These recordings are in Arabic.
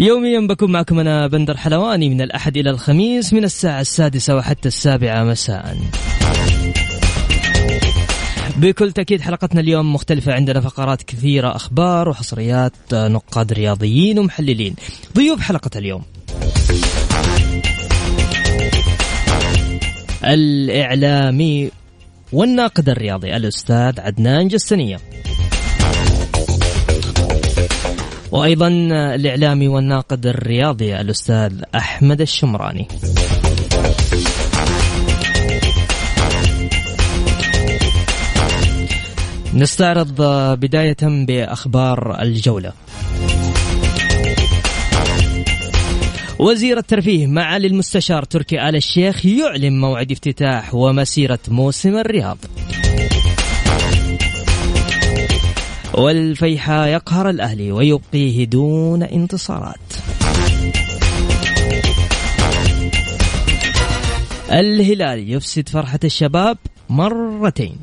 يوميا بكون معكم أنا بندر حلواني من الأحد إلى الخميس من الساعة السادسة وحتى السابعة مساء. بكل تأكيد حلقتنا اليوم مختلفة عندنا فقرات كثيرة أخبار وحصريات نقاد رياضيين ومحللين. ضيوف حلقة اليوم. الإعلامي والناقد الرياضي الأستاذ عدنان جسنية وأيضا الإعلامي والناقد الرياضي الأستاذ أحمد الشمراني. نستعرض بداية بأخبار الجولة. وزير الترفيه معالي المستشار تركي آل الشيخ يعلن موعد افتتاح ومسيرة موسم الرياض. والفيحاء يقهر الأهلي ويبقيه دون انتصارات. الهلال يفسد فرحة الشباب مرتين.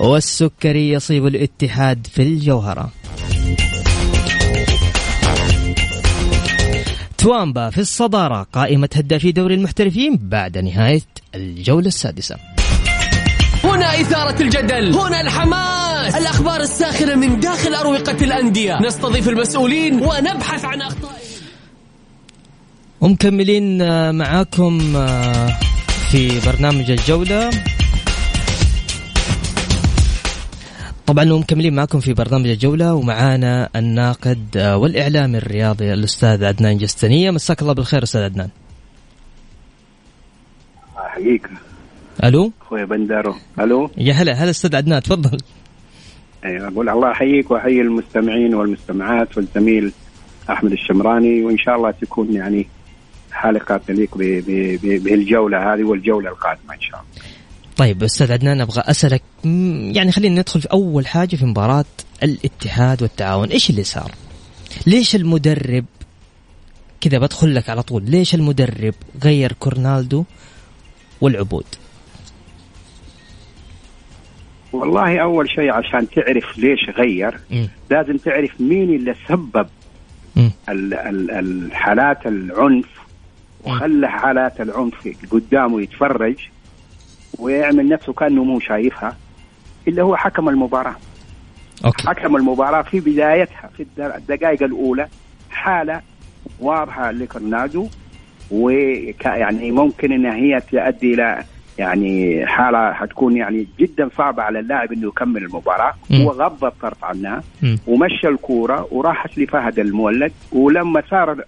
والسكري يصيب الاتحاد في الجوهرة. توامبا في الصدارة قائمة هدافي دوري المحترفين بعد نهاية الجولة السادسة. هنا إثارة الجدل. هنا الحماس. الأخبار الساخنة من داخل أروقة الأندية. نستضيف المسؤولين ونبحث عن أخطائهم. ومكملين معاكم في برنامج الجولة. طبعا ومكملين معكم في برنامج الجولة ومعانا الناقد والإعلامي الرياضي الأستاذ عدنان جستنية. مساك الله بالخير أستاذ عدنان. أحييك. ألو؟ أخوي بندر. ألو؟ يا هلا هلا أستاذ عدنان تفضل. أيوة أقول الله يحييك وأحيي المستمعين والمستمعات والزميل أحمد الشمراني وإن شاء الله تكون يعني حلقة تليق بالجولة هذه والجولة القادمة إن شاء الله. طيب أستاذ عدنان أبغى أسألك يعني خلينا ندخل في أول حاجة في مباراة الاتحاد والتعاون. إيش اللي صار؟ ليش المدرب كذا بدخل لك على طول ليش المدرب غير كورنالدو والعبود؟ والله أول شيء عشان تعرف ليش غير م. لازم تعرف مين اللي سبب ال ال الحالات العنف وخلى حالات العنف قدامه يتفرج ويعمل نفسه كأنه مو شايفها اللي هو حكم المباراة أوكي. حكم المباراة في بدايتها في الدقائق الأولى حالة واضحة لكرنادو ويعني ممكن انها هي تؤدي إلى يعني حالة حتكون يعني جدا صعبة على اللاعب إنه يكمل المباراة. م. هو غض الطرف عنها م. ومشى الكورة وراحت لفهد المولد. ولما صار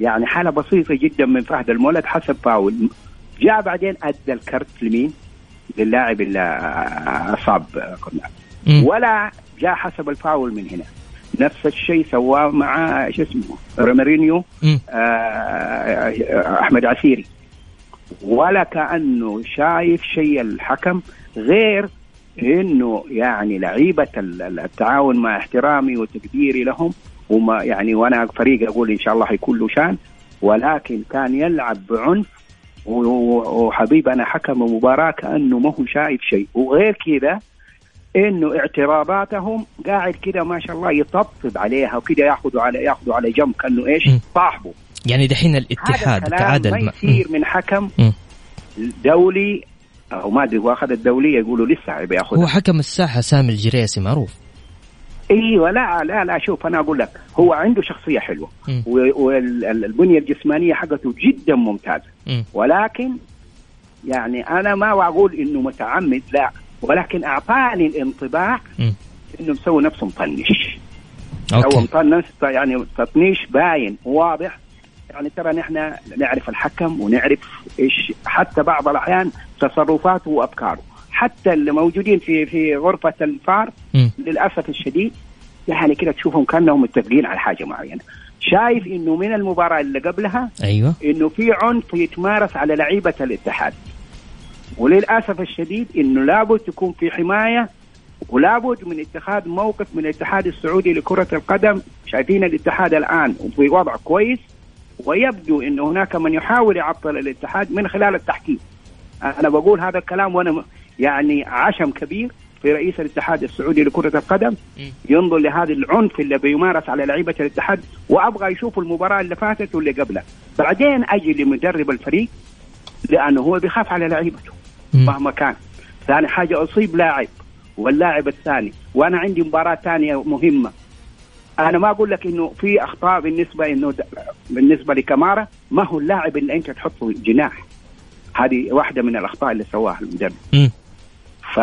يعني حالة بسيطة جدا من فهد المولد حسب فاول. جاء بعدين أدى الكرت لمين؟ للاعب اللي أصاب كورنال ولا جاء حسب الفاول من هنا. نفس الشيء سواه مع شو اسمه رومارينيو آه أحمد عسيري. ولا كأنه شايف شيء الحكم غير إنه يعني لعيبة التعاون مع احترامي وتقديري لهم وما يعني وأنا فريق أقول إن شاء الله حيكون له شان. ولكن كان يلعب بعنف وحبيب أنا حكم مباراه كأنه ما هو شايف شيء. وغير كذا إنه اعتراضاتهم قاعد كذا ما شاء الله يطبطب عليها وكذا ياخذوا على ياخذوا على جنب كأنه إيش؟ صاحبه. يعني دحين الاتحاد تعادل ما يصير من حكم. دولي أو ما أدري هو أخذ الدولية يقولوا لسه بياخذ هو حكم الساحة سامي الجريسي معروف إيوه لا لا لا شوف أنا أقول لك هو عنده شخصية حلوة. والبنية الجسمانية حقته جدا ممتازة مم. ولكن يعني أنا ما أقول إنه متعمد لا ولكن أعطاني الانطباع. إنه مسوي نفسه مطنش هو أوكي مطنش يعني تطنيش باين واضح يعني ترى نحن نعرف الحكم ونعرف إيش حتى بعض الأحيان تصرفاته وأفكاره. حتى اللي موجودين في في غرفة الفار. للأسف الشديد يعني كده تشوفهم كأنهم متفقين على حاجة معينة. شايف إنه من المباراة اللي قبلها أيوه. إنه في عنف يتمارس على لعيبة الاتحاد. وللأسف الشديد إنه لابد تكون في حماية ولابد من اتخاذ موقف من الاتحاد السعودي لكرة القدم. شايفين الاتحاد الآن في وضع كويس. ويبدو إن هناك من يحاول يعطل الاتحاد من خلال التحكيم. أنا بقول هذا الكلام وأنا م- يعني عشم كبير في رئيس الاتحاد السعودي لكرة القدم. ينظر لهذا العنف اللي بيمارس على لعيبة الاتحاد وأبغى يشوف المباراة اللي فاتت واللي قبلها. بعدين أجي لمدرب الفريق لأنه هو بيخاف على لعيبته. مهما كان. ثاني حاجة أصيب لاعب واللاعب الثاني. وأنا عندي مباراة ثانية مهمة. أنا ما أقول لك إنه في أخطاء بالنسبة إنه بالنسبة لكمارا ما هو اللاعب اللي أنت تحطه جناح. هذه واحدة من الأخطاء اللي سواها المدرب.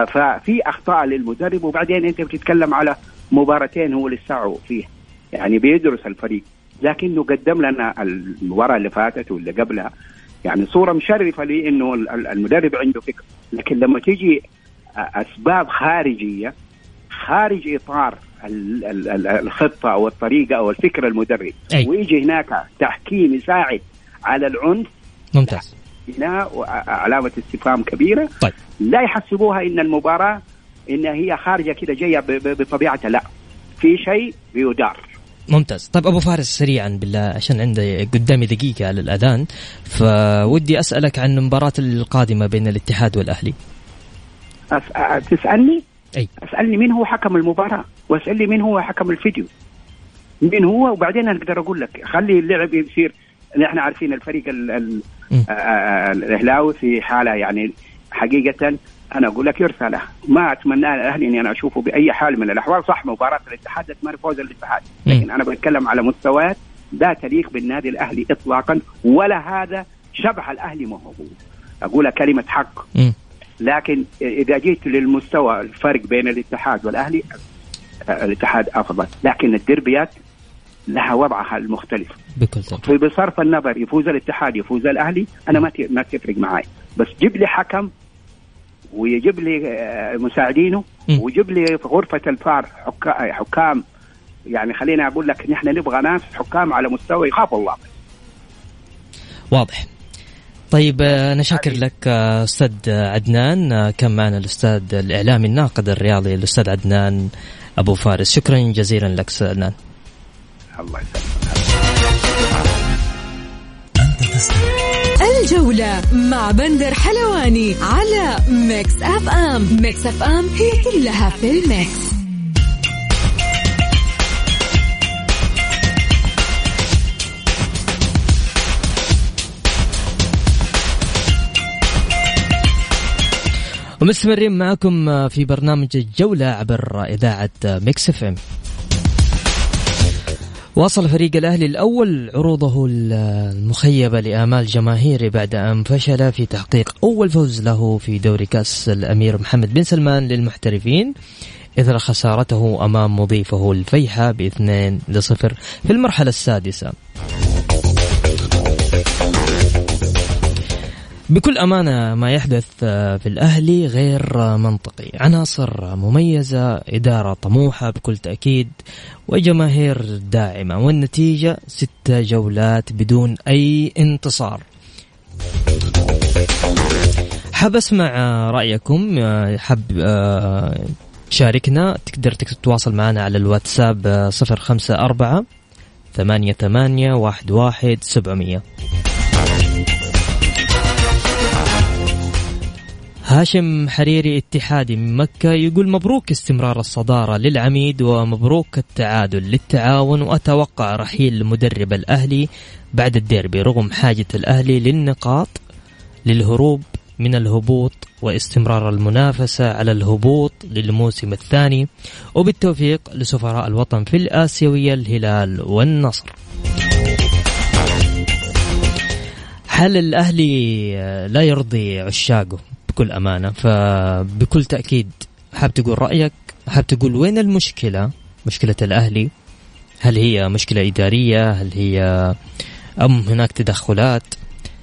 ففي أخطاء للمدرب وبعدين أنت بتتكلم على مباراتين هو لسه فيها يعني بيدرس الفريق. لكنه قدم لنا المباراة اللي فاتت واللي قبلها. يعني صورة مشرفة لي إنه ال- ال- المدرب عنده فكرة. لكن لما تيجي أسباب خارجية خارج إطار الخطة أو الطريقة أو الفكرة المدرب. أي. ويجي هناك تحكيم يساعد على العنف. ممتاز. هنا علامة استفهام كبيرة. طيب. لا يحسبوها إن المباراة إن هي خارجة كده جاية بطبيعتها. لا. في شيء بيدار. ممتاز. طيب أبو فارس سريعا بالله عشان عندي قدامي دقيقة على الأذان فودي أسألك عن المباراة القادمة بين الاتحاد والأهلي. أس... تسألني؟ أي. أسألني مين هو حكم المباراة؟ واسالني مين هو حكم الفيديو. مين هو؟ وبعدين أقدر أقول لك خلي اللعب يصير. نحن عارفين الفريق ال... ال... مم. آ- آ- الإهلاوي في حالة يعني حقيقة. أنا أقول لك يرثى له. ما أتمنى الاهلي إني أنا أشوفه بأي حال من الأحوال. صح مباراة الاتحاد اتمنى فوز الاتحاد. لكن أنا بتكلم على مستويات لا تليق بالنادي الأهلي اطلاقا ولا هذا شبح الأهلي موجود اقولها كلمة حق. لكن إذا جيت للمستوى الفرق بين الاتحاد والأهلي آه، الاتحاد أفضل. لكن الدربيات لها وضعها المختلف. بكل تأكيد. في بصرف النظر يفوز الاتحاد يفوز الأهلي أنا ما ما تفرق معي بس جيب لي حكم ويجيب لي آه، مساعدينه. ويجيب لي في غرفة الفار حكا- حكام. يعني خليني أقول لك نحن نبغى ناس حكام على مستوى يخاف الله. واضح. طيب آه، أنا شاكر لك آه، أستاذ عدنان. كان معنا الأستاذ الإعلامي الناقد الرياضي الأستاذ عدنان أبو فارس. شكرا جزيلا لك أستاذ عدنان الله يسلمك. الجولة مع بندر حلواني على Mix FM. Mix FM هي كلها في ال mix. ومستمرين معكم في برنامج الجولة عبر إذاعة Mix FM. واصل فريق الأهلي الأول عروضه المخيبة لآمال جماهيره بعد أن فشل في تحقيق أول فوز له في دوري كأس الأمير محمد بن سلمان للمحترفين إثر خسارته أمام مضيفه الفيحة بإثنين لصفر في المرحلة السادسة. بكل أمانة ما يحدث آه، في الأهلي غير آه، منطقي. عناصر مميزة إدارة طموحة بكل تأكيد وجماهير داعمة والنتيجة ستة جولات بدون أي انتصار. حاب أسمع آه، رأيكم آه، حاب آه، شاركنا تقدر تتواصل معنا على الواتساب آه، صفر خمسة أربعة ثمانية ثمانية واحد واحد سبعمية. هاشم حريري اتحادي من مكة يقول مبروك استمرار الصدارة للعميد ومبروك التعادل للتعاون وأتوقع رحيل المدرب الأهلي بعد الديربي رغم حاجة الأهلي للنقاط للهروب من الهبوط واستمرار المنافسة على الهبوط للموسم الثاني وبالتوفيق لسفراء الوطن في الآسيوية الهلال والنصر. حل الأهلي لا يرضي عشاقه؟ بكل أمانة. فبكل تأكيد حاب تقول رأيك حاب تقول وين المشكلة؟ مشكلة الأهلي. هل هي مشكلة إدارية؟ هل هي أم هناك تدخلات؟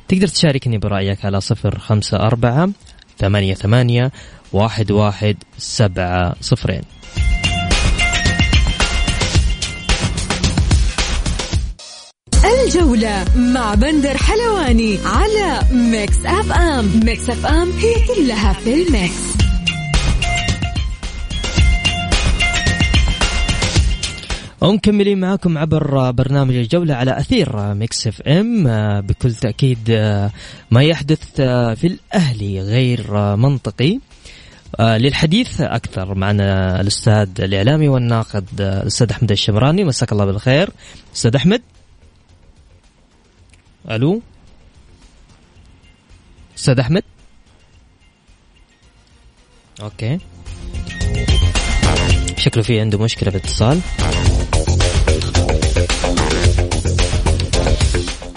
تقدر تشاركني برأيك على صفر خمسة أربعة ثمانية ثمانية واحد واحد سبعة صفرين. الجولة مع بندر حلواني على Mix FM. Mix FM هي كلها في ال mix. ومكملين معاكم عبر برنامج الجولة على أثير Mix FM. بكل تأكيد ما يحدث في الأهلي غير منطقي. للحديث أكثر معنا الأستاذ الإعلامي والناقد الأستاذ أحمد الشمراني. مساك الله بالخير. أستاذ أحمد. ألو؟ أستاذ أحمد؟ أوكي. شكله في عنده مشكلة بالاتصال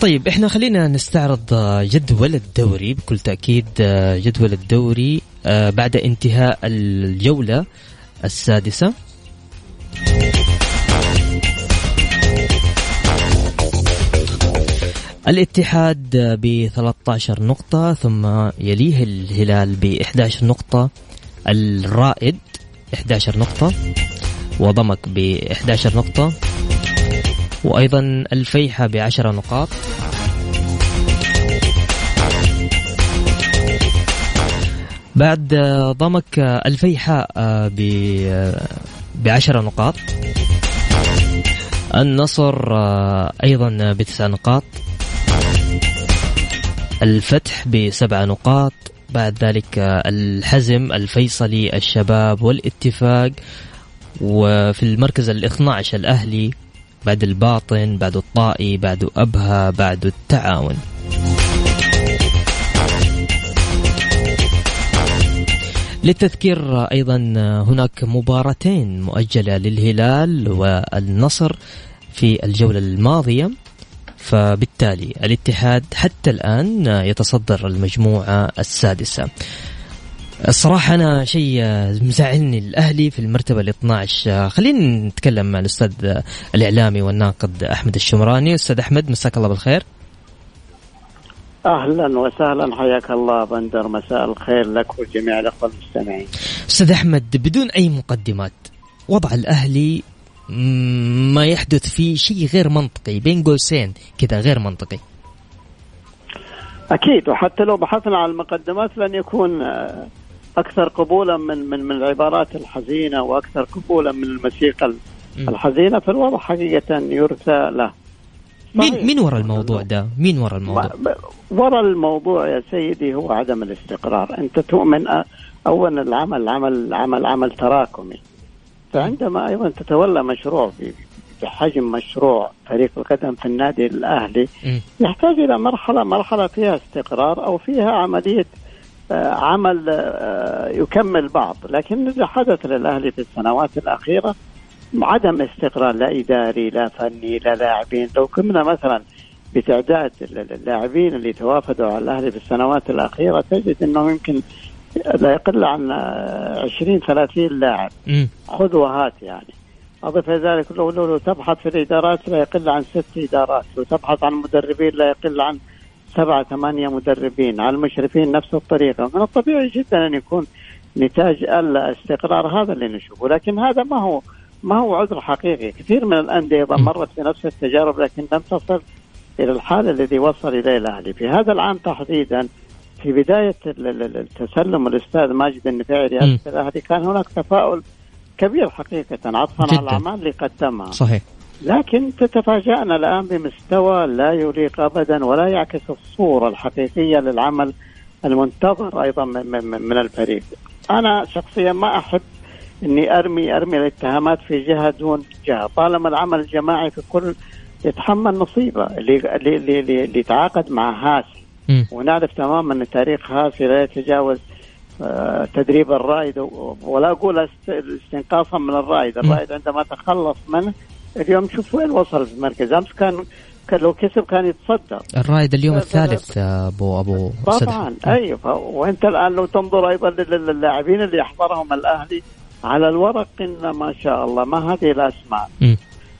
طيب إحنا خلينا نستعرض جدول الدوري. بكل تأكيد جدول الدوري بعد انتهاء الجولة السادسة. الاتحاد ب 13 نقطة ثم يليه الهلال ب 11 نقطة الرائد 11 نقطة وضمك ب 11 نقطة وأيضا الفيحة بعشر نقاط. بعد ضمك الفيحاء بعشر نقاط. النصر أيضا بتسع نقاط. الفتح بسبع نقاط. بعد ذلك الحزم الفيصلي الشباب والاتفاق. وفي المركز ال 12 الأهلي بعد الباطن بعد الطائي بعد أبها بعد التعاون. للتذكير أيضا هناك مباراتين مؤجلة للهلال والنصر في الجولة الماضية. فبالتالي الاتحاد حتى الآن يتصدر المجموعة السادسة. الصراحة أنا شيء مزعلني الأهلي في المرتبة ال 12 خلينا نتكلم مع الأستاذ الإعلامي والناقد أحمد الشمراني. أستاذ أحمد مساك الله بالخير. أهلا وسهلا حياك الله بندر. مساء الخير لك وجميع الأخوة المستمعين. أستاذ أحمد بدون أي مقدمات وضع الأهلي ما يحدث فيه شيء غير منطقي بين قوسين كذا غير منطقي. أكيد وحتى لو بحثنا عن المقدمات لن يكون أكثر قبولا من من من العبارات الحزينة وأكثر قبولا من الموسيقى الحزينة فالوضع حقيقة يرثى له. مين مين ورا الموضوع ده؟ مين ورا الموضوع؟ ورا الموضوع يا سيدي هو عدم الاستقرار، أنت تؤمن اولا العمل العمل عمل عمل تراكمي. فعندما أيضا تتولى مشروع بحجم مشروع فريق القدم في النادي الأهلي يحتاج إلى مرحلة مرحلة فيها استقرار أو فيها عملية عمل يكمل بعض، لكن اللي حدث للأهلي في السنوات الأخيرة عدم استقرار لا إداري لا فني لا لاعبين. لو كنا مثلا بتعداد اللاعبين اللي توافدوا على الأهلي في السنوات الأخيرة تجد إنه يمكن لا يقل عن 20 30 لاعب. خذ وهات يعني. اضف إلى ذلك لو, لو, لو تبحث في الإدارات لا يقل عن ست إدارات. لو تبحث عن مدربين لا يقل عن سبعة ثمانية مدربين. على المشرفين نفس الطريقة. من الطبيعي جدا أن يكون نتاج الاستقرار هذا اللي نشوفه. لكن هذا ما هو ما هو عذر حقيقي. كثير من الأندية مرت بنفس التجارب لكن لم تصل إلى الحال الذي وصل إليه الأهلي. في هذا العام تحديدا في بداية التسلم الأستاذ ماجد النفيعي رئاسة الأهلي كان هناك تفاؤل كبير حقيقة عطفا على الأعمال اللي قدمها. صحيح. لكن تتفاجأنا الآن بمستوى لا يليق أبدا ولا يعكس الصورة الحقيقية للعمل المنتظر أيضا من الفريق. أنا شخصيا ما أحب إني ارمي أرمي الاتهامات في جهة دون جهة. طالما العمل الجماعي في كل يتحمل نصيبه اللي اللي اللي, اللي تعاقد مع هاسي. ونعرف تماما إن تاريخ هاسي لا يتجاوز آه، تدريب الرائد ولا أقول است- استنقاصا من الرائد، الرائد عندما تخلص منه اليوم شوف وين وصل في المركز، أمس كان كان لو كسب كان يتصدر. الرائد اليوم. الثالث آه، ابو أبو طبعا. أيوه. وأنت الآن لو تنظر أيضا لل- للاعبين اللي يحضرهم الأهلي على الورق إن ما شاء الله ما هذه الأسماء.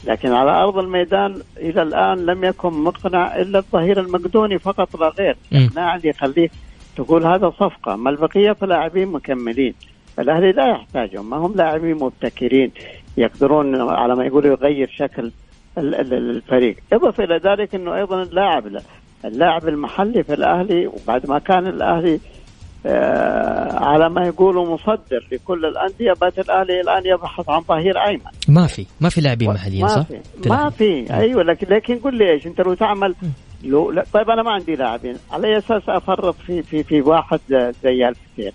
لكن على أرض الميدان إلى الآن لم يكن مقنع إلا الظهير المقدوني فقط لا غير. مم. الاقناع اللي يخليك تقول هذا صفقة ما البقية فلاعبين مكملين؟ الأهلي لا يحتاجهم ما هم لاعبين مبتكرين يقدرون على ما يقولوا يغير شكل ال- ال- الفريق. اضف إلى ذلك إنه أيضا اللاعب اللاعب المحلي في الأهلي وبعد ما كان الأهلي على ما يقولوا مصدر لكل الأندية بات الاهلي الآن يبحث عن ظهير أيمن. ما في. ما في لاعبين محليين ما صح؟ في. ما في. أيوه لكن لكن قل لي إيش؟ أنت لو تعمل لو لا طيب أنا ما عندي لاعبين. على أي أساس أفرط في في في واحد زي الفتير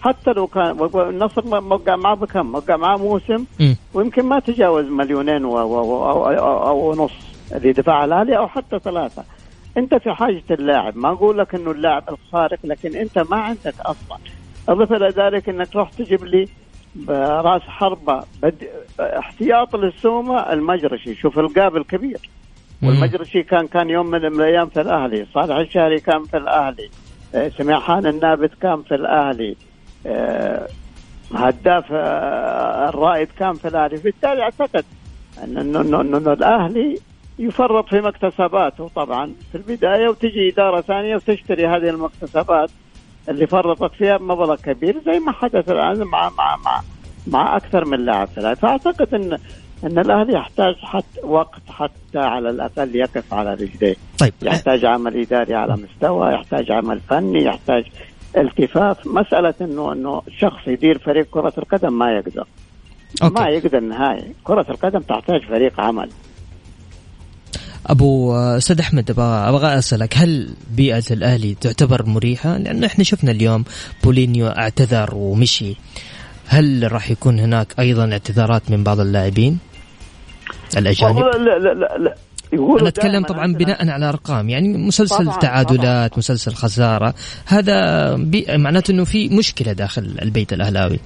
حتى لو كان النصر موقع معاه بكم؟ موقع معاه موسم. ويمكن ما تجاوز مليونين و و أو, أو, أو ونص اللي دفعها الأهلي أو حتى ثلاثة. انت في حاجة اللاعب، ما أقول لك إنه اللاعب الخارق لكن أنت ما عندك أصلا. اضف إلى ذلك إنك تروح تجيب لي راس حربة بد... احتياط للسومة المجرشي، شوف القابل كبير. والمجرشي كان كان يوم من الأيام في الأهلي، صالح الشهري كان في الأهلي، آه، سميحان النابت كان في الأهلي، آه، هداف آه، الرائد كان في الأهلي، بالتالي أعتقد ان انه الأهلي يفرط في مكتسباته طبعا في البداية وتجي إدارة ثانية وتشتري هذه المكتسبات اللي فرطت فيها بمبلغ كبير زي ما حدث الآن مع مع مع مع أكثر من لاعب الأهلي. فأعتقد ان إن الأهلي يحتاج حتى وقت حتى على الأقل يقف على رجليه. طيب. يحتاج عمل إداري على مستوى يحتاج عمل فني يحتاج التفاف. مسألة انه إنه شخص يدير فريق كرة القدم ما يقدر. أوكي. ما يقدر نهائي. كرة القدم تحتاج فريق عمل. أبو أستاذ أحمد أبغى أسألك هل بيئة الأهلي تعتبر مريحة؟ لأنه إحنا شفنا اليوم بولينيو اعتذر ومشي. هل راح يكون هناك أيضا اعتذارات من بعض اللاعبين الأجانب؟ لا لا لا, لا. أنا أتكلم طبعا بناء على أرقام يعني مسلسل طبعاً، تعادلات طبعاً. مسلسل خسارة هذا بي... معناته إنه في مشكلة داخل البيت الأهلاوي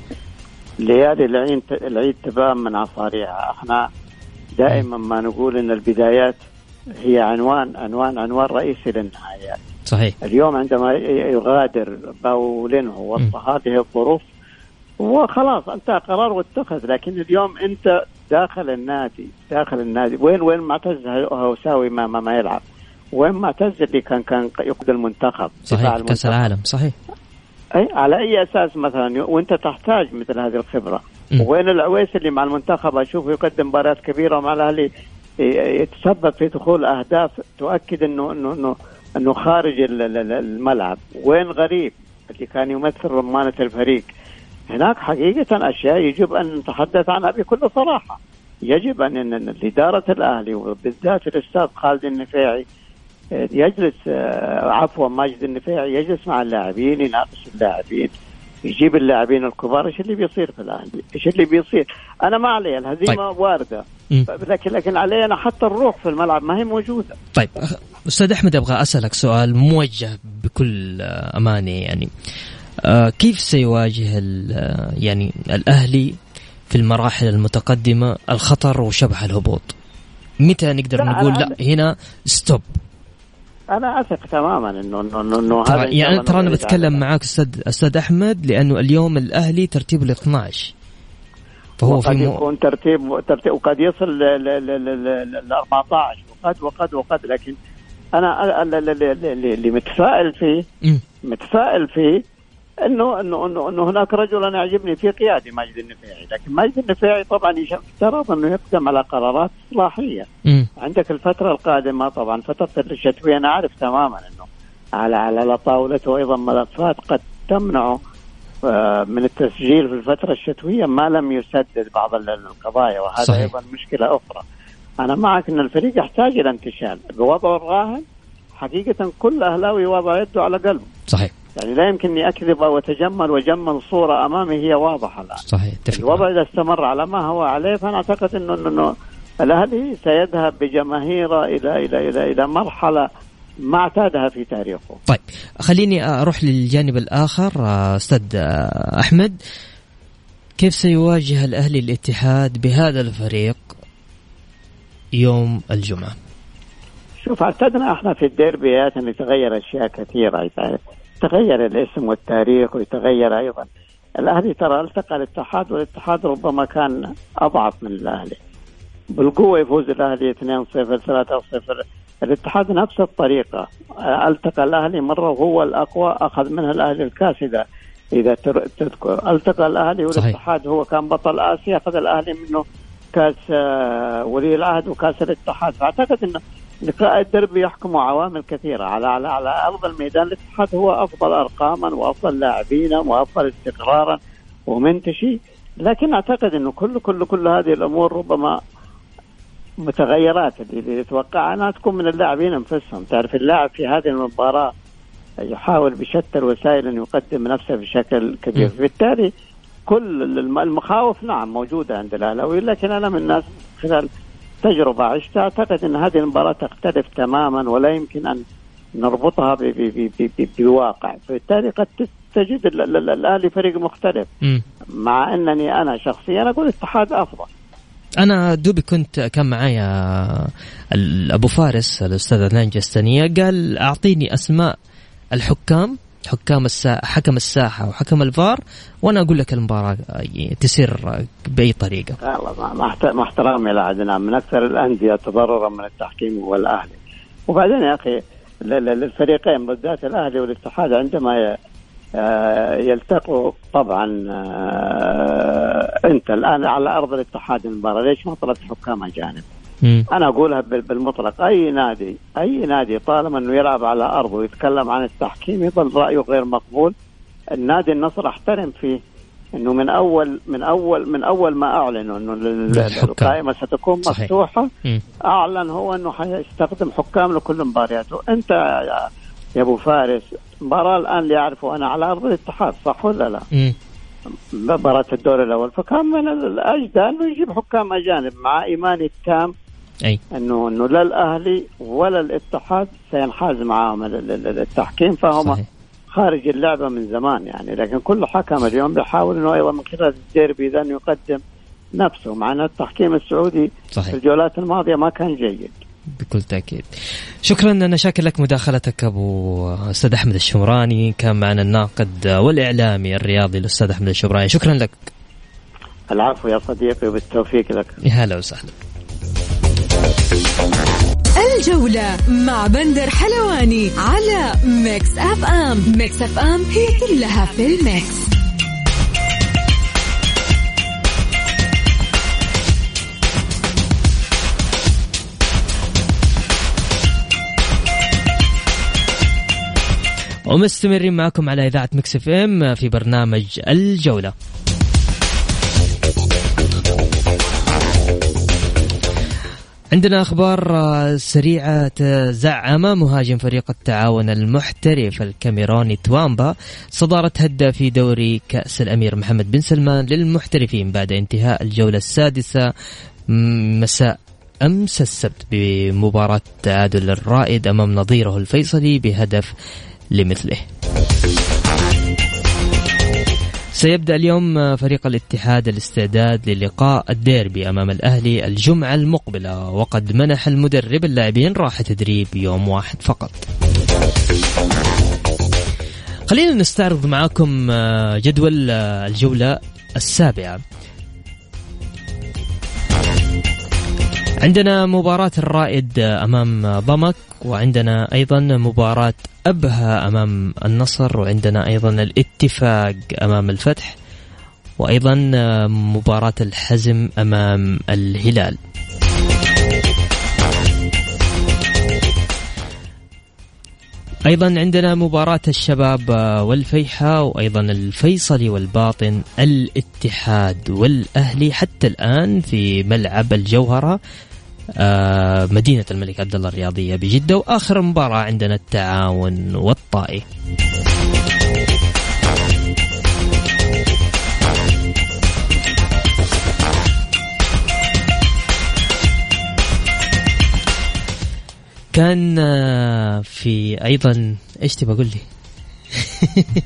ليالي العيد العيد تبان من عصاريها إحنا دائما ما نقول إن البدايات هي عنوان عنوان عنوان رئيسي للنهايات. صحيح. اليوم عندما يغادر باولينهو وسط هذه الظروف وخلاص انتهى قرار واتخذ لكن اليوم انت داخل النادي داخل النادي. وين وين معتز هوساوي ما, ما, ما يلعب. وين معتز اللي كان كان يقود المنتخب؟ صحيح كأس. العالم صحيح. أي على أي أساس مثلا؟ وأنت تحتاج مثل هذه الخبرة. م. وين العويس اللي مع المنتخب؟ أشوفه يقدم مباريات كبيرة ومع الأهلي. يتسبب في دخول أهداف تؤكد انه انه انه إنه خارج ال- ال- ال- الملعب وين غريب اللي كان يمثل رمانة الفريق هناك حقيقة أشياء يجب أن نتحدث عنها بكل صراحة يجب ان إدارة الأهلي وبالذات الأستاذ خالد النفيعي يجلس آه، عفوا ماجد النفيعي يجلس مع اللاعبين يناقش اللاعبين يجيب اللاعبين الكبار إيش اللي بيصير في الأهلي؟ إيش اللي بيصير؟ أنا ما علي الهزيمة طيب. واردة. لكن لكن علي أنا حتى الروح في الملعب ما هي موجودة طيب أستاذ أحمد أبغى أسألك سؤال موجه بكل أمانة يعني آه، كيف سيواجه آه، يعني الأهلي في المراحل المتقدمة الخطر وشبح الهبوط؟ متى نقدر لا، نقول لا هنا ستوب أنا أثق تماما انه انه انه, إنه هذا يعني ترى أنا بتكلم. معاك أستاذ أستاذ أحمد لأنه اليوم الأهلي ترتيبه ال 12 فهو في وقد. يكون ترتيب ترتيب وقد يصل ل ل- ل- ل- ل 14 وقد وقد وقد لكن أنا ال- ال- ال- اللي متفائل فيه. متفائل فيه انه انه انه انه هناك رجل أنا يعجبني في قيادي ماجد النفيعي، لكن ماجد النفيعي طبعا يفترض انه يقدم على قرارات اصلاحيه،. عندك الفترة القادمه طبعا فتره الشتويه أنا عارف تماما انه على على طاولته أيضا ملفات قد تمنعه آه، من التسجيل في الفترة الشتوية ما لم يسدد بعض ال- القضايا وهذا صحيح. أيضا مشكلة أخرى. أنا معك أن الفريق يحتاج إلى انتشال. بوضعه الراهن حقيقة كل أهلاوي وضع يده على قلبه. صحيح. يعني لا يمكنني أكذب أو أتجمل وأجمل صورة أمامي هي واضحة الآن صحيح اتفق الوضع. إذا استمر على ما هو عليه فأنا أعتقد أنه, إنه الأهلي سيذهب بجماهيره إلى إلى إلى إلى مرحلة ما اعتادها في تاريخه. طيب خليني أروح للجانب الآخر آه، أستاذ آه، أحمد. كيف سيواجه الاهلي الاتحاد بهذا الفريق يوم الجمعة؟ شوف اعتدنا إحنا في الديربيات أن يتغير أشياء كثيرة. يتغير الاسم والتاريخ ويتغير أيضا. الأهلي ترى التقى الاتحاد والاتحاد ربما كان أضعف من الأهلي. بالقوة يفوز الأهلي 2-0 3-0 الاتحاد نفس الطريقة. ألتقى الأهلي مرة وهو الأقوى أخذ منها الأهلي الكاس إذا اذا تذكر ألتقى الأهلي والاتحاد هو كان بطل آسيا أخذ الأهلي منه كاس آه، ولي العهد وكاس الاتحاد. فأعتقد إنه لقاء الدربي يحكم عوامل كثيرة. على على على أرض الميدان الاتحاد هو أفضل أرقاما وأفضل لاعبينا وأفضل استقرارا ومنتشي لكن أعتقد إنه كل كل كل هذه الأمور ربما متغيرات اللي يتوقع أنها تكون من اللاعبين أنفسهم، تعرف اللاعب في هذه المباراة يحاول بشتى الوسائل أن يقدم نفسه بشكل كبير، بالتالي كل المخاوف نعم موجودة عند الاهلاوي لكن أنا من الناس خلال تجربة عشتها أعتقد أن هذه المباراة تختلف تماما ولا يمكن أن نربطها بواقع، فبالتالي قد تجد الأهلي فريق مختلف. مع أنني أنا شخصيا أقول الاتحاد أفضل. أنا دوبي كنت كان معايا ابو فارس الأستاذ عدنان جستانيه قال أعطيني أسماء الحكام حكام الساحة حكم الساحة وحكم الفار وأنا أقول لك المباراة تسير بأي طريقة. مع احترامي لعدنان من أكثر الأندية تضررا من التحكيم هو الأهلي. وبعدين يا أخي للفريقين بالذات الأهلي والاتحاد عندما يلتقوا طبعا آه، انت الان على أرض الاتحاد المباراة ليش ما طلبت حكام اجانب؟ أنا أقولها بالمطلق. أي نادي أي نادي طالما إنه يلعب على ارضه ويتكلم عن التحكيم يظل رأيه غير مقبول. النادي النصر أحترم فيه إنه من أول من أول من أول ما أعلنوا إنه القائمة ستكون. مفتوحة. أعلن هو إنه حيستخدم حكام لكل مبارياته. أنت يا أبو فارس مباراة الآن اللي اعرفه أنا على أرض الاتحاد صح ولا لا؟ مباراة الدور الأول. فكان من الاجدى إنه يجيب حكام أجانب مع ايماني التام. أي. انه إنه لا الأهلي ولا الاتحاد سينحاز معاهم التحكيم. فهم صحيح. خارج اللعبة من زمان يعني. لكن كل حكم اليوم بيحاول إنه أيضا من خلال الديربي ذا انه يقدم نفسه. مع إن التحكيم السعودي صحيح. في الجولات الماضية ما كان جيد. بكل تأكيد. شكرا أنا شاكر لك مداخلتك أبو أستاذ أحمد الشمراني. كان معنا الناقد والإعلامي الرياضي الأستاذ أحمد الشمراني. شكرا لك. العفو يا صديقي وبالتوفيق لك. يا هلا وسهلا. الجولة مع بندر حلواني على Mix FM. Mix FM هي كلها في ال mix. ومستمرين معكم على إذاعة Mix FM في برنامج الجولة. عندنا أخبار سريعة زعم مهاجم فريق التعاون المحترف الكاميروني توامبا صدارة هداف في دوري كأس الأمير محمد بن سلمان للمحترفين بعد انتهاء الجولة السادسة مساء أمس السبت بمباراة تعادل الرائد أمام نظيره الفيصلي بهدف لمثله. سيبدأ اليوم فريق الاتحاد الاستعداد للقاء الديربي أمام الأهلي الجمعة المقبلة وقد منح المدرب اللاعبين راحة تدريب يوم واحد فقط. خلينا نستعرض معاكم جدول الجولة السابعة. عندنا مباراة الرائد أمام ضمك وعندنا أيضا مباراة أبها أمام النصر وعندنا أيضا الاتفاق أمام الفتح وأيضا مباراة الحزم أمام الهلال. أيضا عندنا مباراة الشباب والفيحة وأيضا الفيصلي والباطن الاتحاد والأهلي حتى الآن في ملعب الجوهرة. مدينة الملك عبد الله الرياضية بجدة وآخر مباراة عندنا التعاون والطائي كان آه، في أيضا إيش تبغى أقول لي؟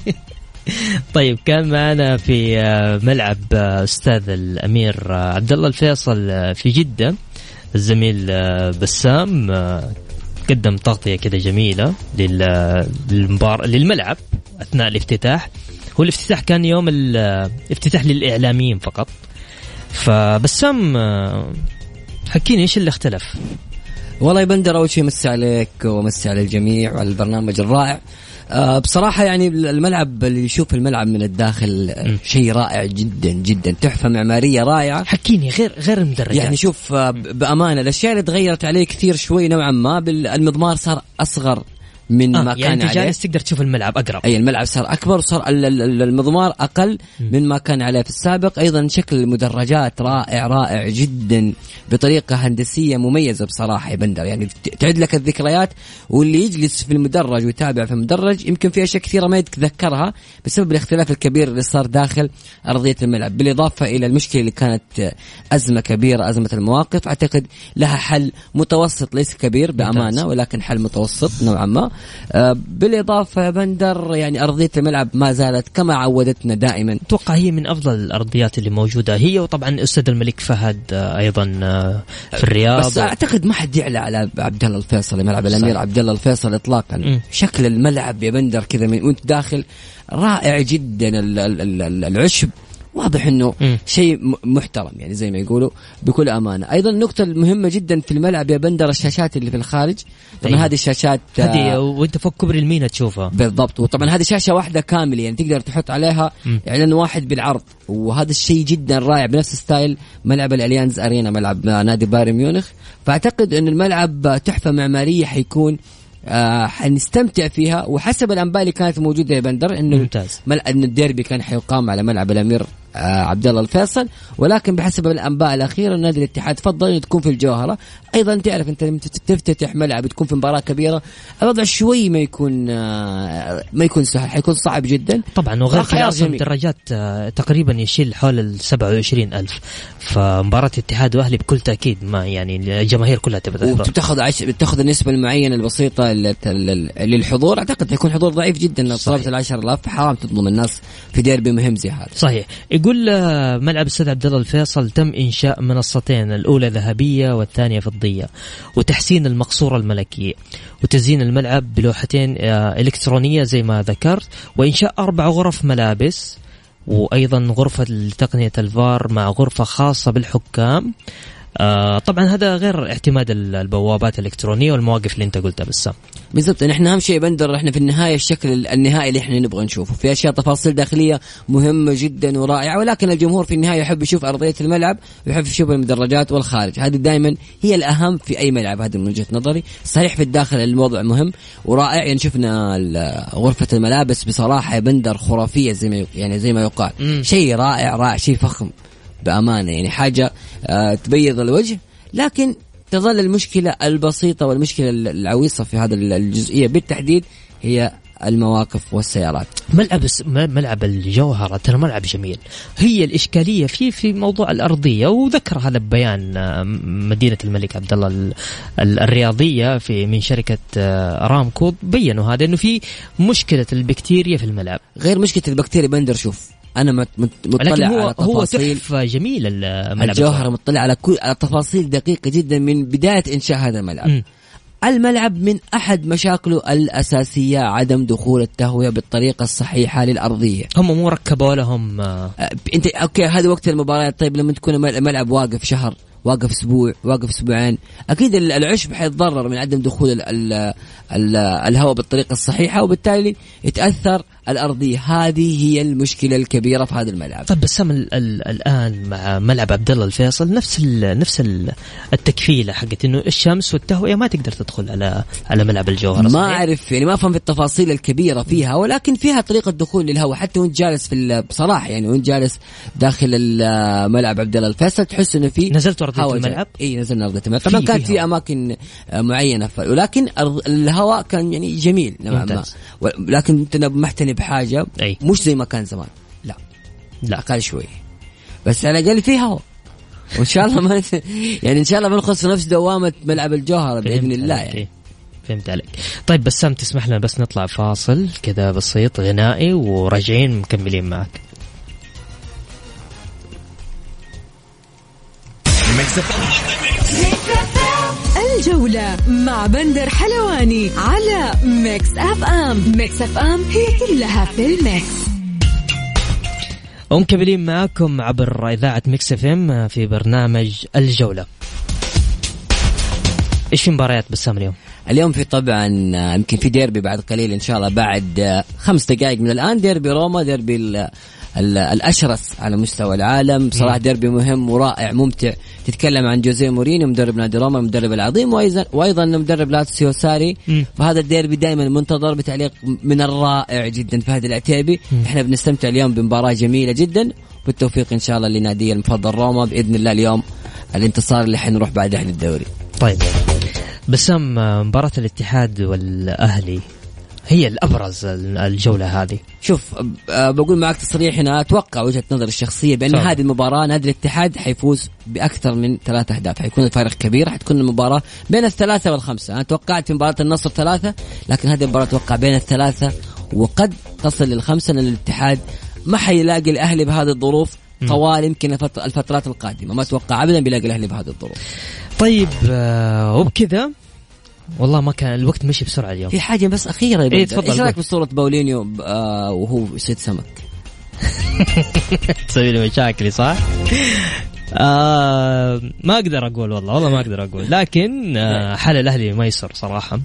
طيب كان معنا في آه، ملعب آه، أستاذ الأمير عبد الله الفيصل في جدة الزميل بسام قدم تغطية كده جميلة للمبار... للملعب أثناء الافتتاح. هو الافتتاح كان يوم الافتتاح للإعلاميين فقط. فبسام حكيني إيش اللي اختلف؟ والله يا بندر أول شيء مسي عليك ومسي على الجميع وعلى البرنامج الرائع. بصراحة يعني الملعب اللي يشوف الملعب من الداخل شيء رائع جدا جدا. تحفة معمارية رائعة. حكيني غير غير المدرجات. يعني شوف آه، بأمانة الأشياء اللي تغيرت عليه كثير شوي نوعا ما المضمار صار أصغر. من آه ما يعني كان انت عليه. جالس تقدر تشوف الملعب أقرب. أي الملعب صار أكبر وصار المضمار أقل من ما كان عليه في السابق. أيضا شكل المدرجات رائع رائع جدا بطريقة هندسية مميزة بصراحة يا بندر. يعني تعد لك الذكريات واللي يجلس في المدرج ويتابع في المدرج يمكن في أشياء كثيرة ما يتذكرها بسبب الاختلاف الكبير اللي صار داخل أرضية الملعب. بالإضافة إلى المشكلة اللي كانت أزمة كبيرة أزمة المواقف أعتقد لها حل متوسط ليس كبير بأمانة ولكن حل متوسط نوعا ما. بالإضافة يا بندر يعني أرضية الملعب ما زالت كما عودتنا دائما. أتوقع هي من أفضل الأرضيات اللي موجودة. هي وطبعا أستاذ الملك فهد آه، أيضا آه، في الرياض. بس أعتقد ما حد يعلى على عبد الله الفيصل ملعب الأمير عبد الله الفيصل اطلاقا. م. شكل الملعب يا بندر كذا وأنت داخل رائع جدا العشب. واضح إنه شيء محترم يعني زي ما يقولوا بكل أمانة. أيضا النقطة المهمة جدا في الملعب يا بندر الشاشات اللي في الخارج. طبعا أيوة. هذه الشاشات هذه آه، وأنت فوق كبر المينا تشوفها. بالضبط. وطبعا هذه شاشة واحدة كاملة يعني تقدر تحط عليها إعلان واحد بالعرض. وهذا الشيء جدا رائع بنفس style ملعب الأليانز أرينا ملعب نادي بايرن ميونخ. فأعتقد إن الملعب تحفة معمارية حيكون آه حنستمتع فيها. وحسب الأنباء اللي كانت موجودة يا بندر إنه ممتاز. إن الديربي كان حيقام على ملعب الأمير آه عبد الله الفيصل. ولكن بحسب الأنباء الأخيرة نادي الاتحاد فضل انه تكون في الجوهرة. أيضا تعرف أنت لما تفتتح ملعب تكون في مباراة كبيرة الوضع شوي ما يكون آه ما يكون سهل حيكون صعب جدا. طبعا وغير كذا أصلا المدرجات آه تقريبا يشيل حول ال 27 ألف. فمباراة اتحاد وأهلي بكل تأكيد ما يعني الجماهير كلها تبغى تحضر. وبتاخذ عش... بتاخذ النسبة المعينة البسيطة للحضور. أعتقد حيكون حضور ضعيف جدا لو طلبت ال 10000 حرام تظلم الناس في ديربي مهم زي هذا. صحيح. يقول ملعب الأستاذ عبد الله الفيصل تم إنشاء منصتين الأولى ذهبية والثانية فضية وتحسين المقصورة الملكية وتزيين الملعب بلوحتين آه، إلكترونية زي ما ذكرت وإنشاء أربع غرف ملابس وأيضا غرفة تقنيه الفار مع غرفة خاصة بالحكام آه طبعا هذا غير اعتماد البوابات الإلكترونية والمواقف اللي أنت قلتها بس بالضبط نحن أهم شيء بندر إحنا في النهاية الشكل النهائي اللي إحنا نبغى نشوفه. في أشياء تفاصيل داخلية مهمة جدا ورائعة ولكن الجمهور في النهاية يحب يشوف أرضية الملعب ويحب يشوف المدرجات والخارج. هذه دائما هي الأهم في أي ملعب هذه من وجهة نظري. صحيح في الداخل الوضع مهم ورائع. يعني شفنا غرفة الملابس بصراحة يا بندر خرافية زي ما يعني زي ما يقال. شيء رائع رائع شيء فخم. بأمانة. يعني حاجة آه، تبيض الوجه لكن تظل المشكلة البسيطة والمشكلة العويصة في هذا الجزئية. بالتحديد هي المواقف والسيارات. ملعب ملعب الجوهرة ترى ملعب جميل. هي الإشكالية فيه في موضوع الأرضية وذكر هذا ببيان آه، مدينة الملك عبد الله الرياضية في من شركة آه، أرامكو بينوا هذا إنه في مشكلة البكتيريا في الملعب. غير مشكلة البكتيريا بندر شوف. أنا مطلع هو على تفاصيل. هو جميل الملعب. الجوهره مطلع على كل على تفاصيل دقيقة جدا من بداية إنشاء هذا الملعب. م. الملعب من أحد مشاكله الأساسية عدم دخول التهوية بالطريقة الصحيحة للأرضية. هم مو ركبوا لهم آه. انت أوكي هذا وقت المباريات طيب لما تكون الملعب واقف شهر واقف أسبوع واقف أسبوعين أكيد العشب حيتضرر من عدم دخول الهواء بالطريقة الصحيحة وبالتالي يتأثر الارضيه هذه هي المشكلة الكبيرة في هذا الملعب. طيب بسام الآن مع ملعب عبد الله الفيصل نفس ال نفس ال التكفيلة حقت إنه الشمس والتهوية ما تقدر تدخل على على ملعب الجوهر ما أعرف يعني ما أفهم في التفاصيل الكبيرة فيها ولكن فيها طريقة دخول للهواء حتى وإنت جالس في بصراحة يعني وإنت جالس داخل ملعب عبد الله الفيصل تحس إنه في نزلت ارضيه الملعب؟ إي نزلنا ارضيه الملعب. طبعا كانت في أماكن معينة ولكن الهواء كان يعني جميل نوعا ما لكن إنت محتني بحاجة أي. مش زي ما كان زمان. لا. لا. أقل شوي. بس على الاقل في هواء وإن شاء الله ما يعني إن شاء الله ما نخلص نفس دوامة ملعب الجوهرة بإذن الله يعني. فهمت عليك. طيب بسام تسمح لنا بس نطلع فاصل كذا بسيط غنائي وراجعين مكملين معك. الجولة مع بندر حلواني على Mix FM. Mix FM هي كلها في ال mix. ومكملين معاكم عبر إذاعة Mix FM في برنامج الجولة. إيش في مباريات بسام اليوم؟ اليوم في طبعا آه، يمكن في ديربي بعد قليل إن شاء الله بعد آه، خمس دقائق من الآن. ديربي روما ديربي ال- ال- الاشرس على مستوى العالم. بصراحه ديربي مهم ورائع ممتع. تتكلم عن جوزيه مورينيو مدرب نادي روما المدرب العظيم وأيضا وأيضا مدرب لاتسيو ساري. فهذا الديربي دائما منتظر بتعليق من الرائع جدا فهد العتيبي إحنا بنستمتع اليوم بمباراة جميلة جدا. بالتوفيق إن شاء الله لنادي المفضل روما بإذن الله اليوم. الانتصار اللي حنروح بعده للدوري طيب. بسام مباراة الاتحاد والأهلي هي الأبرز الجولة هذه. شوف بقول معك تصريح هنا أتوقع وجهة نظري الشخصية بأن تفضل. هذه المباراة نادي الاتحاد حيفوز بأكثر من ثلاث أهداف. حيكون الفارق كبير حتكون المباراة بين الثلاثة والخمسة. أنا توقعت في مباراة النصر ثلاثة لكن هذه المباراة أتوقع بين الثلاثة وقد تصل للخمسة لأن الاتحاد ما حيلاقي الأهلي بهذه الظروف طوال يمكن الفت- الفترات القادمة. ما أتوقع ابدا بيلاقي الأهلي بهذه الظروف. طيب آه، وبكذا والله ما كان الوقت مشي بسرعة اليوم في حاجة بس أخيرة إيه، بدر. تفضل، إيش رأيك. بصورة باولينيو آه وهو يصيد سمك تسوي لي مشاكلي صح؟ آه ما أقدر أقول والله والله ما أقدر أقول لكن آه حال الأهلي ما يسر صراحة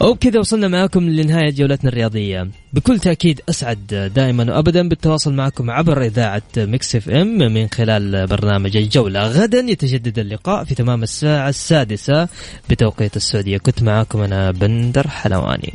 وبكذا وصلنا معكم لنهاية جولتنا الرياضية. بكل تأكيد أسعد دائما وأبدا بالتواصل معكم عبر إذاعة Mix FM من خلال برنامج الجولة. غدا يتجدد اللقاء في تمام الساعة السادسة بتوقيت السعودية. كنت معكم أنا بندر حلواني.